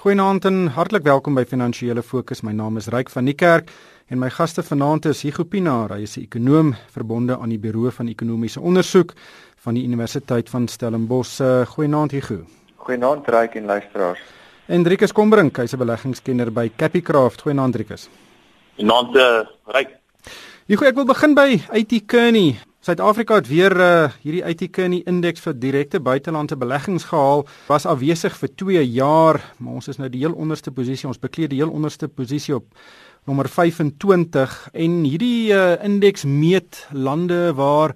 Goeienaand en hartlik welkom by Finansiële Fokus. My naam is Ryk van die Kerk en my gaste vanaand is Hugo Pinaar, hy is 'n ekonom verbonde aan die Buro van Ekonomiese Onderzoek van die Universiteit van Stellenbosch. Uh, Goeienaand Hugo. Goeienaand Ryk en luisteraars. En Driekus Kombrink, hy's 'n beleggingskenner by Capicraft. Goeienaand Driekus. Goeienaand uh, Ryk. Hugo, ek wil begin by IT Kearney. Suid-Afrika het weer uh, hierdie IT-Kearney indeks vir direkte buitelandse beleggings gehaal. Was afwesig vir 2 jaar, maar ons is nou die heel onderste posisie. Ons bekleed die heel onderste posisie op nommer 25 en hierdie uh, indeks meet lande waar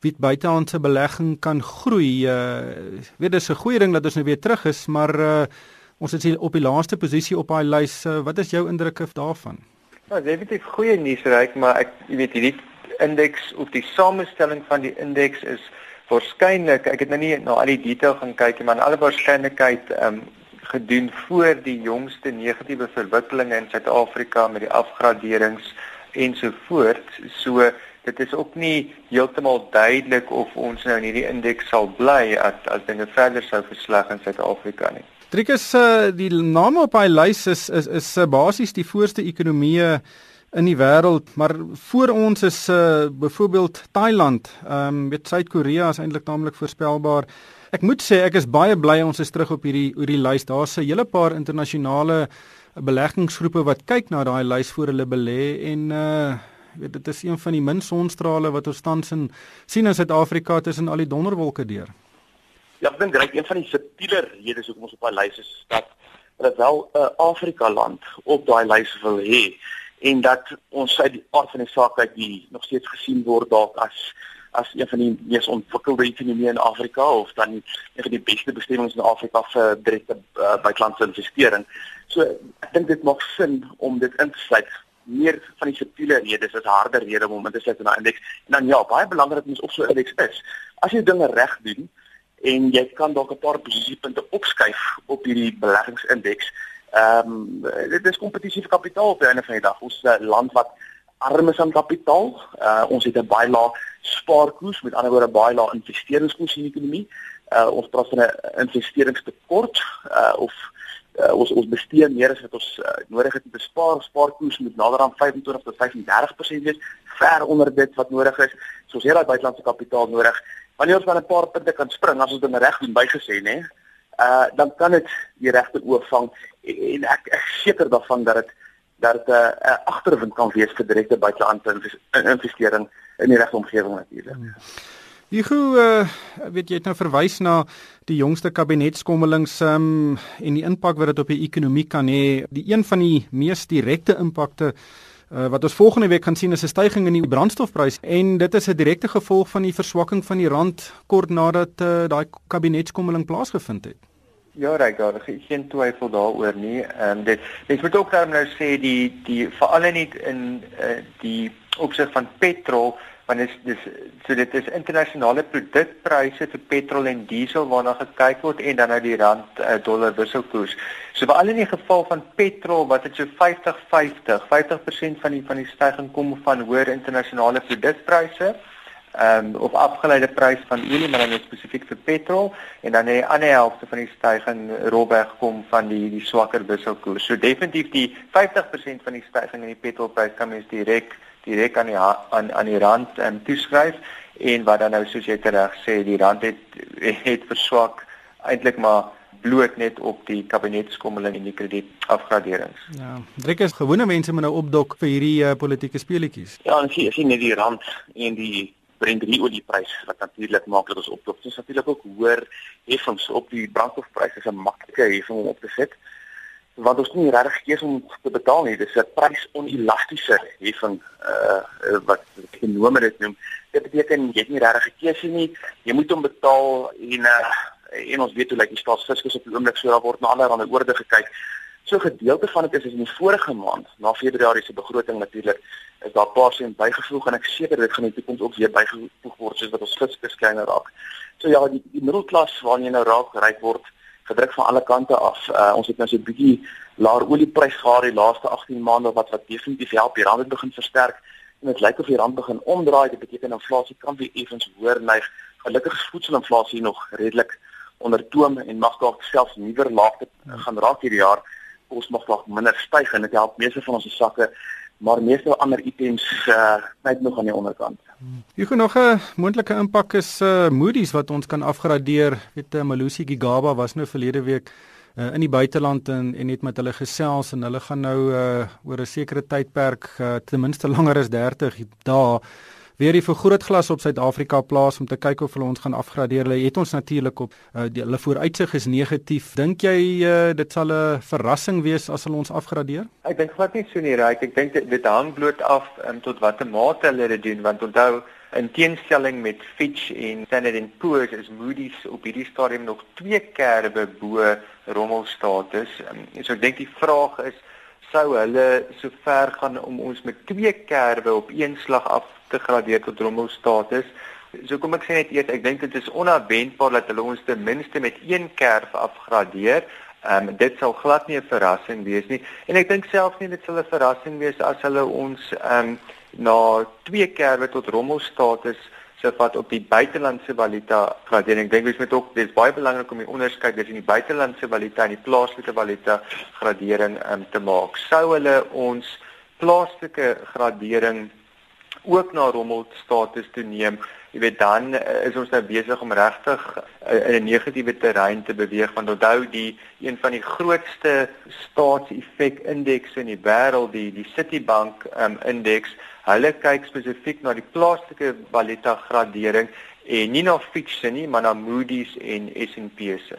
wit buitelandse belegging kan groei. Uh, weet dis 'n goeie ding dat ons nou weer terug is, maar uh, ons is op die laaste posisie op daai lys. Uh, wat is jou indrukke daarvan? Nou, definitief goeie nuus reik, maar ek jy weet hierdie indeks of die samestelling van die indeks is waarskynlik ek het nou nie na al die detail gaan kyk nie maar in alle waarskynlikheid ehm um, gedoen voor die jongste negatiewe verwikkelinge in Suid-Afrika met die afgraderings ensovoorts so dit is ook nie heeltemal duidelik of ons nou in hierdie indeks sal bly as as dinge verder sou versleg in Suid-Afrika nie. Trikus uh, die name op hy lys is is is uh, basies die voorste ekonomieë in die wêreld, maar voor ons is uh byvoorbeeld Thailand, ehm um, weet Suid-Korea is eintlik taamlik voorspelbaar. Ek moet sê ek is baie bly ons is terug op hierdie hierdie lys. Daar's 'n hele paar internasionale beleggingsgroepe wat kyk na daai lys voor hulle belê en uh weet dit is een van die min sonstrale wat ons tans in sien in Suid-Afrika tussen al die donderwolke deur. Ja, ek dink reg een van die subtieler redes hoekom ons op daai lys is dat dat wel 'n uh, Afrika land op daai lys wil hê en dat ons uit die aard van die saak uit die nog steeds gesien word dalk as as een van die mees ontwikkelde ekonomieë in Afrika of dan een van die beste bestemmings in Afrika vir direkte uh, buitelandse investering. So ek dink dit maak sin om dit in te sluit meer van die subtiele redes is harder redes om in te sluit in 'n indeks. En dan ja, baie belangrik is of so 'n indeks is. As jy dinge reg doen en jy kan dalk 'n paar posisiepunte opskuif op hierdie beleggingsindeks, Ehm um, dit is kompetisie vir kapitaal op die einde van die dag. Ons is 'n land wat arm is aan kapitaal. Uh ons het 'n baie lae spaarkoers, met ander woorde baie lae investeringskoers in die ekonomie. Uh ons praat van 'n investeringstekort uh of uh, ons ons bestee meer as wat ons uh, nodig het om te spaar. Spaarkoers moet nader aan 25 tot 35% wees, ver onder dit wat nodig is. So ons het daai buitelandse kapitaal nodig. Wanneer ons dan 'n paar punte kan spring as ons dinge reg doen bygesê, nê? Uh dan kan dit die regte oog vang en ek ek seker daarvan dat dit dat 'n uh, agterwind kan wees vir direkte buitelandse investering in die regte omgewing natuurlik. Jy hoe uh, weet jy het nou verwys na die jongste kabinetskommelings um, en die impak wat dit op die ekonomie kan hê. Die een van die mees direkte impakte uh, wat ons volgende week gaan sien is 'n stygings in die brandstofprys en dit is 'n direkte gevolg van die verswakking van die rand kort nadat uh, daai kabinetskommeling plaasgevind het. Ja, reg, daar is geen twyfel daaroor nie. Ehm um, dit mens moet ook daarom nou sê die die veral nie in uh, die opsig van petrol want dit is dis so dit is internasionale produkpryse vir petrol en diesel waarna gekyk word en dan nou die rand uh, dollar wisselkoers. So veral in die geval van petrol wat dit so 50 50 50% van die van die stygings kom van hoër internasionale produkpryse um, of afgeleide prys van olie maar dan spesifiek vir petrol en dan die ander helfte van die stygings rolweg kom van die die swakker wisselkoers. So definitief die 50% van die stygings in die petrolprys kan mens direk direk aan die aan aan die rand ehm um, toeskryf en wat dan nou soos jy reg sê die rand het het verswak eintlik maar bloot net op die kabinetskommeling en die kredietafgraderings. Ja, druk is gewone mense moet nou opdok vir hierdie uh, politieke speletjies. Ja, en sien sien net die rand en die Brent olieprys wat natuurlik maak dat ons oploop. Dis natuurlik ook hoër heffings op die brandstofpryse is 'n maklike heffing om op te sit. Want ons nie regtig keuse om te betaal nie. Dis 'n prysonelastiese heffing uh wat ekonome dit noem. Dit beteken jy het nie regtig keuse nie. Jy moet hom betaal en uh en ons weet hoe lyk die staatsfiskus op die oomblik so daar word na allerlei oorde gekyk. So gedeelte van dit is in die vorige maand, na Februarie se begroting natuurlik, is daar paar sent bygevoeg en ek seker dit gaan in die toekoms ook weer bygevoeg word soos wat ons fiskus kleiner raak. So ja, die, die middelklas waarna jy nou raak ryk word, gedruk van alle kante af. Uh, ons het nou so 'n bietjie laer olieprys gehad die laaste 18 maande wat wat definitief help die rand het begin versterk en dit lyk of die rand begin omdraai. Dit beteken inflasie kan weer effens hoër neig. Gelukkig is voedselinflasie nog redelik ondertoom en mag dalk selfs nuwer laagte gaan raak hierdie jaar. Ons mag dalk minder styg en dit help meeste van ons sakke, maar meeste ander items uh net nog aan die onderkant. Hier gaan nog 'n moontlike impak is uh Moody's wat ons kan afgradeer. Weet uh, Malusi Gigaba was nou verlede week uh, in die buiteland en en het met hulle gesels en hulle gaan nou uh oor 'n sekere tydperk uh, ten minste langer as 30 dae weer die vergrootglas op Suid-Afrika plaas om te kyk of hulle ons gaan afgradeer. Hulle het ons natuurlik op uh, die, hulle vooruitsig is negatief. Dink jy uh, dit sal 'n verrassing wees as hulle ons afgradeer? Ek dink glad nie so nie, Raik. Ek dink dit, dit hang bloot af um, tot watter mate hulle dit doen want onthou in teenstelling met Fitch en Standard & Poor's is Moody's op hierdie stadium nog twee kerwe bo rommelstatus. Um, so ek dink die vraag is sou hulle so ver gaan om ons met twee kerwe op een slag af te gradeer tot rommelstatus. So kom ek sê net eers, ek dink dit is onverwendbaar dat hulle ons ten minste met een kerf afgradeer. Ehm um, dit sal glad nie 'n verrassing wees nie. En ek dink selfs nie dit sal 'n verrassing wees as hulle ons ehm um, na twee kerwe tot rommelstatus se vat op die buitelandse valuta gradering. Ek dink dit is ook dis baie belangrik om die onderskeid tussen die buitelandse valuta en die plaaslike valuta gradering um, te maak. Sou hulle ons plaaslike gradering ook na rommel status toe neem, jy weet dan uh, is ons nou besig om regtig uh, in 'n negatiewe terrein te beweeg want onthou die een van die grootste staatseffek indekse in die wêreld die die Citibank um, indeks hulle kyk spesifiek na die plaaslike valuta gradering en nie na Fitch nie maar na Moody's en S&P se.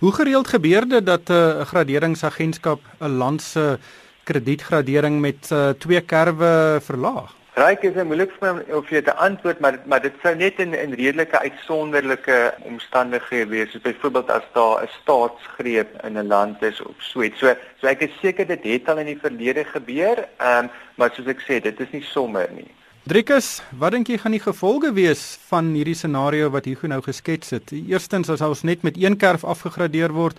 Hoe gereeld gebeur dit dat 'n uh, graderingsagentskap 'n land se kredietgradering met uh, twee kerwe verlaag? Ryk is 'n moeilik my of jy te antwoord, maar maar dit sou net in in redelike uitsonderlike omstandighede wees, soos byvoorbeeld as daar 'n staatsgreep in 'n land is of so iets. So so ek is seker dit het al in die verlede gebeur, um, maar soos ek sê, dit is nie sommer nie. Drikus, wat dink jy gaan die gevolge wees van hierdie scenario wat Hugo nou geskets het? Eerstens as ons net met een kerf afgegradeer word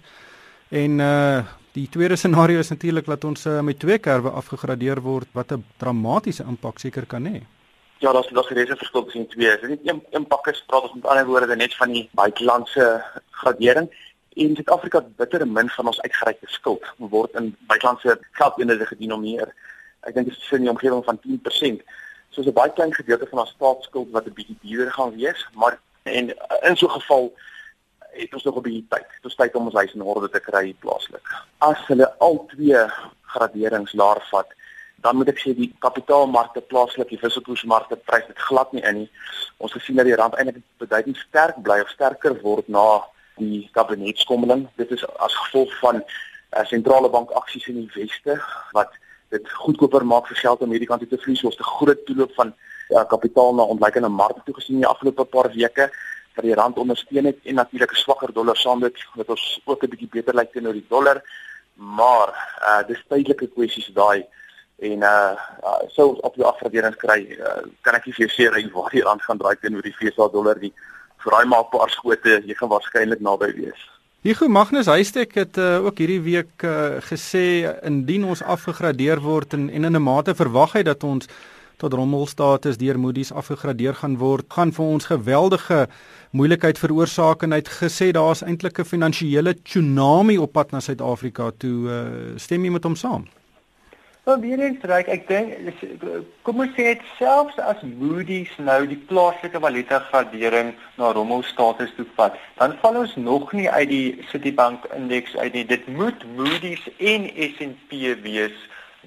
en uh Die tweede scenario is natuurlik dat ons uh, met twee kerwe afgegradeer word wat 'n dramatiese impak seker kan hê. Ja, daar's daar's reeds 'n verskil tussen twee. Dit is nie een impak is praat ons met ander woorde net van die buitelandse gradering en Suid-Afrika bitter min van ons uitgereikte skuld word in buitelandse geldeenhede gedenomineer. Ek dink dit is in die omgewing van 10%. So 'n baie klein gedeelte van ons staatsskuld wat 'n bietjie duurder gaan wees, maar en in so 'n geval het ons nog 'n bietjie tyd. Dit is tyd om ons huis in orde te kry plaaslik. As hulle al twee graderings laer vat, dan moet ek sê die kapitaalmarkte plaaslik, die wisselkoersmarkte prys dit glad nie in nie. Ons gesien dat die rand eintlik beduidend sterk bly of sterker word na die kabinetskommeling. Dit is as gevolg van uh, sentrale bank aksies in die weste wat dit goedkoper maak vir geld om hierdie kant toe te vlieg. Ons het 'n groot toeloop van ja, kapitaal na ontleikende markte toe gesien in die afgelope paar weke wat die rand ondersteun het en natuurlik 'n swakker dollar saam met wat ons ook 'n bietjie beter lyk teenoor die dollar. Maar uh dis tydelike kwessies daai en uh, uh sou ons op die afgraderings kry, uh, kan ek nie vir jou sê hy waar die rand gaan draai teenoor die FSA dollar nie. Vir daai maar 'n paar skote, jy gaan waarskynlik naby wees. Hugo Magnus Huystek het uh, ook hierdie week uh, gesê indien ons afgegradeer word en, en in 'n mate verwag hy dat ons tot rommelstatus deur Moody's afgegradeer gaan word, gaan vir ons geweldige moeilikheid veroorsaak en hy het gesê daar's eintlik 'n finansiële tsunami op pad na Suid-Afrika toe. Uh, stem jy met hom saam? Wel, weer eens reik, ek dink kom ons sê dit selfs as Moody's nou die plaaslike valuta gradering na rommelstatus toe vat, dan val ons nog nie uit die Citibank indeks uit nie. Dit moet Moody's en S&P wees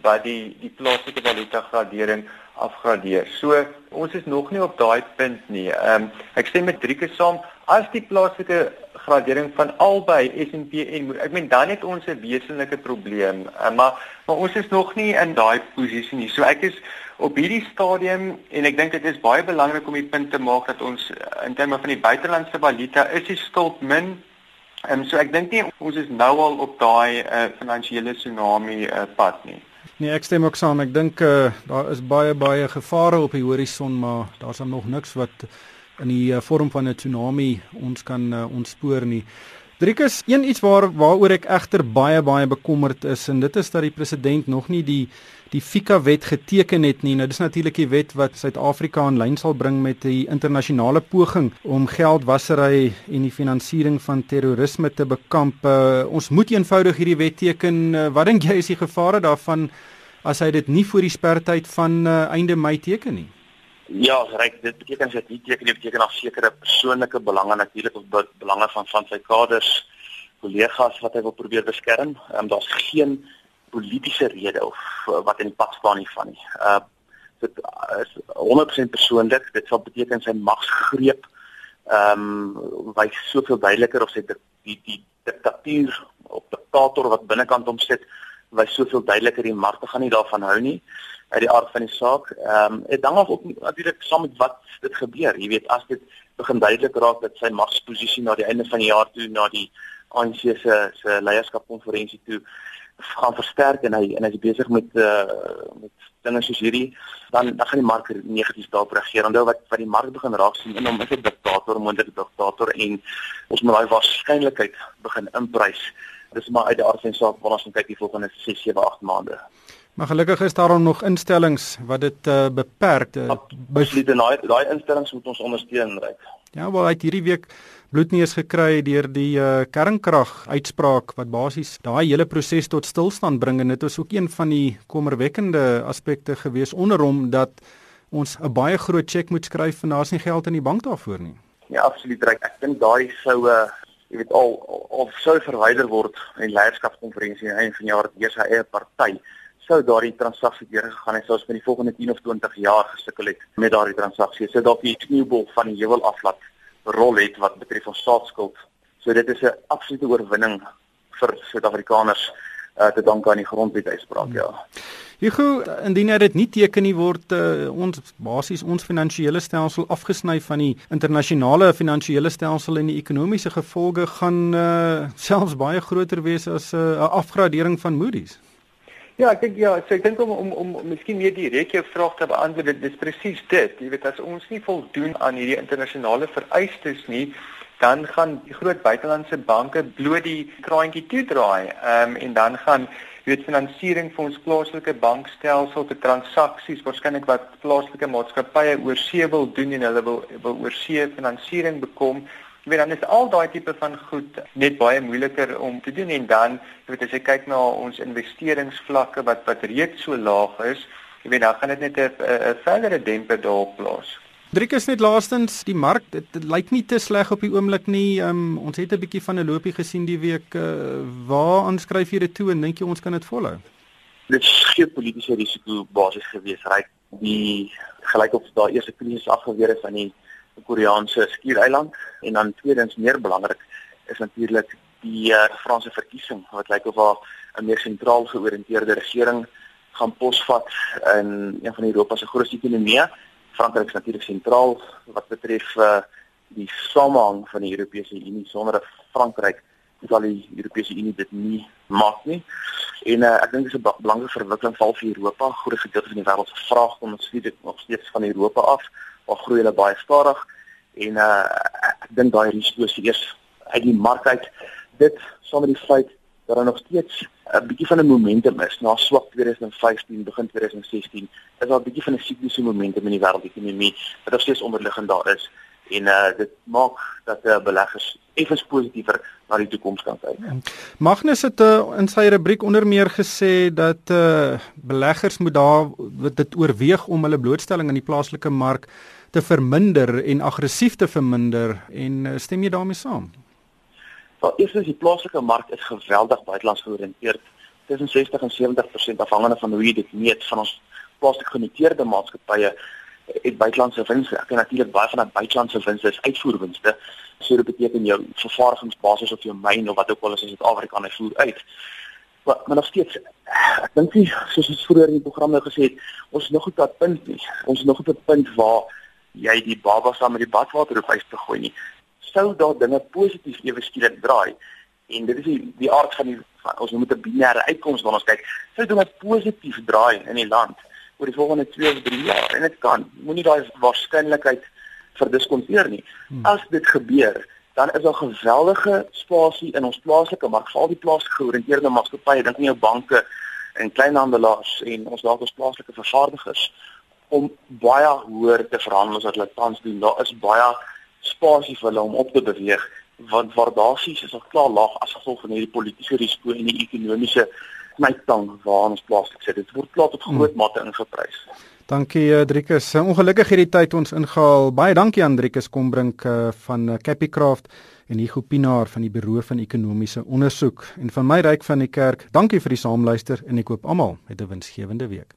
wat die die plaaslike valuta gradering afgradeer. So ons is nog nie op daai punt nie. Ehm um, ek stem met Drieke saam as die plaaslike gradering van albei S&P en ek meen dan het ons 'n wesenlike probleem. Uh, maar maar ons is nog nie in daai posisie nie. So ek is op hierdie stadium en ek dink dit is baie belangrik om die punt te maak dat ons uh, in terme van die buitelandse valuta is die skuld min Ehm um, so ek dink nie ons is nou al op daai uh, finansiële tsunami uh, pad nie. Nee, ek stem ook saam. Ek dink uh, daar is baie baie gevare op die horison, maar daar's dan nog niks wat in die uh, vorm van 'n tsunami ons kan uh, ontspoor nie. Driekus, een iets waar waaroor ek egter baie baie bekommerd is en dit is dat die president nog nie die die FICA wet geteken het nie. Nou dis natuurlik die wet wat Suid-Afrika in lyn sal bring met die internasionale poging om geldwasery en die finansiering van terrorisme te bekamp. Uh, ons moet eenvoudig hierdie wet teken. Uh, wat dink jy is die gevare daarvan as hy dit nie voor die sperdatum van uh, einde Mei teken nie? Ja, reg, dit beteken as dit nie teken nie, beteken af sekere persoonlike belange natuurlik of belange van van sy kaders, kollegas wat hy wil probeer beskerm. Ehm um, daar's geen politieke rede of uh, wat in die pad staan nie van nie. Uh dit is 100% persoonlik. Dit sal beteken sy magsgreep ehm um, wys soveel duideliker of sy die die, die diktatuur of diktator wat binnekant hom sit, wys soveel duideliker die markte gaan nie daarvan hou nie uit die aard van die saak. Ehm um, dit hang af op natuurlik saam met wat dit gebeur. Jy weet as dit begin duidelik raak dat sy magsposisie na die einde van die jaar toe na die ANC se se leierskapkonferensie toe gaan versterk en hy en hy's besig met uh met dinge soos hierdie dan dan gaan die mark negatief daarop reageer. Onthou wat wat die mark begin raak sien in hom is 'n diktator, moontlike diktator en ons moet daai waarskynlikheid begin inprys. Dis maar uit die aard van saak wanneer ons kyk die volgende 6, 7, 8 maande. Maar gelukkig is daar nog instellings wat dit uh, beperk. Uh, Besluit en daai daai instellings moet ons ondersteun, reg. Ja, wel uit hierdie week bloedneus gekry deur die uh, kernkrag uitspraak wat basies daai hele proses tot stilstand bring en dit was ook een van die kommerwekkende aspekte gewees onder hom dat ons 'n baie groot cheque moet skryf en daar's nie geld in die bank daarvoor nie. Ja, absoluut reg. Ek dink daai sou 'n uh, jy weet al of sou verwyder word in leierskapskonferensie in een van jaar deur sy eie party sou daardie transaksie deurgegaan het, sou ons vir die volgende 10 of 20 jaar gesukkel het met daardie transaksie. So dalk die sneeubol van die heuwel aflaat rol het wat betref ons staatsskuld. So dit is 'n absolute oorwinning vir Suid-Afrikaners uh, te danke aan die grondwetuitspraak, ja. Hugo, indien hy dit nie teken nie word uh, ons basies ons finansiële stelsel afgesny van die internasionale finansiële stelsel en die ekonomiese gevolge gaan uh, selfs baie groter wees as 'n uh, afgradering van Moody's. Ja, ek dink ja, so ek dink om om om, om miskien meer direk jou vraag te beantwoord, dit is presies dit. Jy weet as ons nie voldoen aan hierdie internasionale vereistes nie, dan gaan die groot buitelandse banke bloot die kraantjie toedraai. Ehm um, en dan gaan weet finansiering vir ons plaaslike bankstelsel te transaksies waarskynlik wat plaaslike maatskappye oor see wil doen en hulle wil wil oor see finansiering bekom Jy weet dan is al daai tipe van goed net baie moeiliker om te doen en dan jy weet as jy kyk na ons investeringsvlakke wat wat reeds so laag is, jy weet dan gaan dit net 'n verdere demper daarop plaas. Driekus net laastens, die mark dit, lyk nie te sleg op die oomblik nie. Um, ons het 'n bietjie van 'n loopie gesien die week. Uh, waar aanskryf jy dit toe en dink jy ons kan dit volhou? Dit is geen politieke risiko basis gewees, reg? Die gelyk op daai eerste krisis afgeweer is aan die Koreaanse skiereiland en dan tweedens meer belangrik is natuurlik die uh, Franse verkiesing wat lyk of haar 'n meer sentraal georiënteerde regering gaan posvat in een van Europa se grootste ekonomieë. Frankryk is natuurlik sentraal wat betref uh, die samehang van die Europese Unie sonder Frankryk sal die Europese Unie dit nie maak nie. En uh, ek dink dit is 'n belangrike verwikkeling val vir Europa. Groot gedeelte van die wêreld se vraag kom nog steeds van Europa af maar groei hulle baie stadig en uh ek dink daai risiko is eers uit die mark uit dit saam met die feit dat daar nog steeds 'n bietjie van 'n momentum is na swak 2015 begin 2016 is daar 'n bietjie van 'n sikliese momentum in die wêreldekonomie wat nog steeds onderliggend daar is en uh dit maak dat uh, beleggers effens positiewer na die toekoms kan kyk. Magnus het uh, in sy rubriek onder meer gesê dat uh beleggers moet daar dit oorweeg om hulle blootstelling aan die plaaslike mark te verminder en aggressief te verminder en uh, stem jy daarmee saam? Wel, eerstens die plaaslike mark is geweldig buitelands georiënteerd. Tussen 60 en 70% afhangende van hoe jy dit meet van ons plaaslik genoteerde maatskappye het buitelandse wins. Ek ken natuurlik baie van daai buitelandse wins is uitvoerwinste. So dit beteken jou vervaardigingsbasis of jou myn of wat ook al is in Suid-Afrika en hy voer uit. Maar, maar nog steeds ek dink nie soos ons vroeër in die program nou gesê het, ons is nog op dat punt nie. Ons is nog op 'n punt waar jy die baba saam met die badwater op huis te gooi nie. Sou daar dinge positief ewe skielik draai en dit is die, die aard van die van, ons moet 'n binêre uitkoms wanneer ons kyk. Sou dinge positief draai in die land oor die volgende 2 of 3 jaar en dit kan. Moenie daai waarskynlikheid verdiskonteer nie. Hmm. As dit gebeur, dan is daar geweldige spasie in ons plaaslike mark, veral die plaaslike georiënteerde maatskappye, dink nie jou banke en kleinhandelaars en ons daar ons plaaslike vervaardigers om baie hoër te verhandel as wat hulle tans doen. Daar is baie spasie vir hulle om op te beweeg want waardasies is al klaar laag as gevolg van hierdie politieke risiko en die ekonomiese knyptang waar ons plaaslik sit. Dit word klaar tot groot hmm. mate ingeprys. Dankie eh, Driekus. Ongelukkig hierdie tyd ons ingehaal. Baie dankie aan Driekus Kombrink uh, van Capicraft en Hugo Pinaar van die Buro van Ekonomiese Onderzoek en van my ryk van die kerk. Dankie vir die saamluister en ek hoop almal het 'n winsgewende week.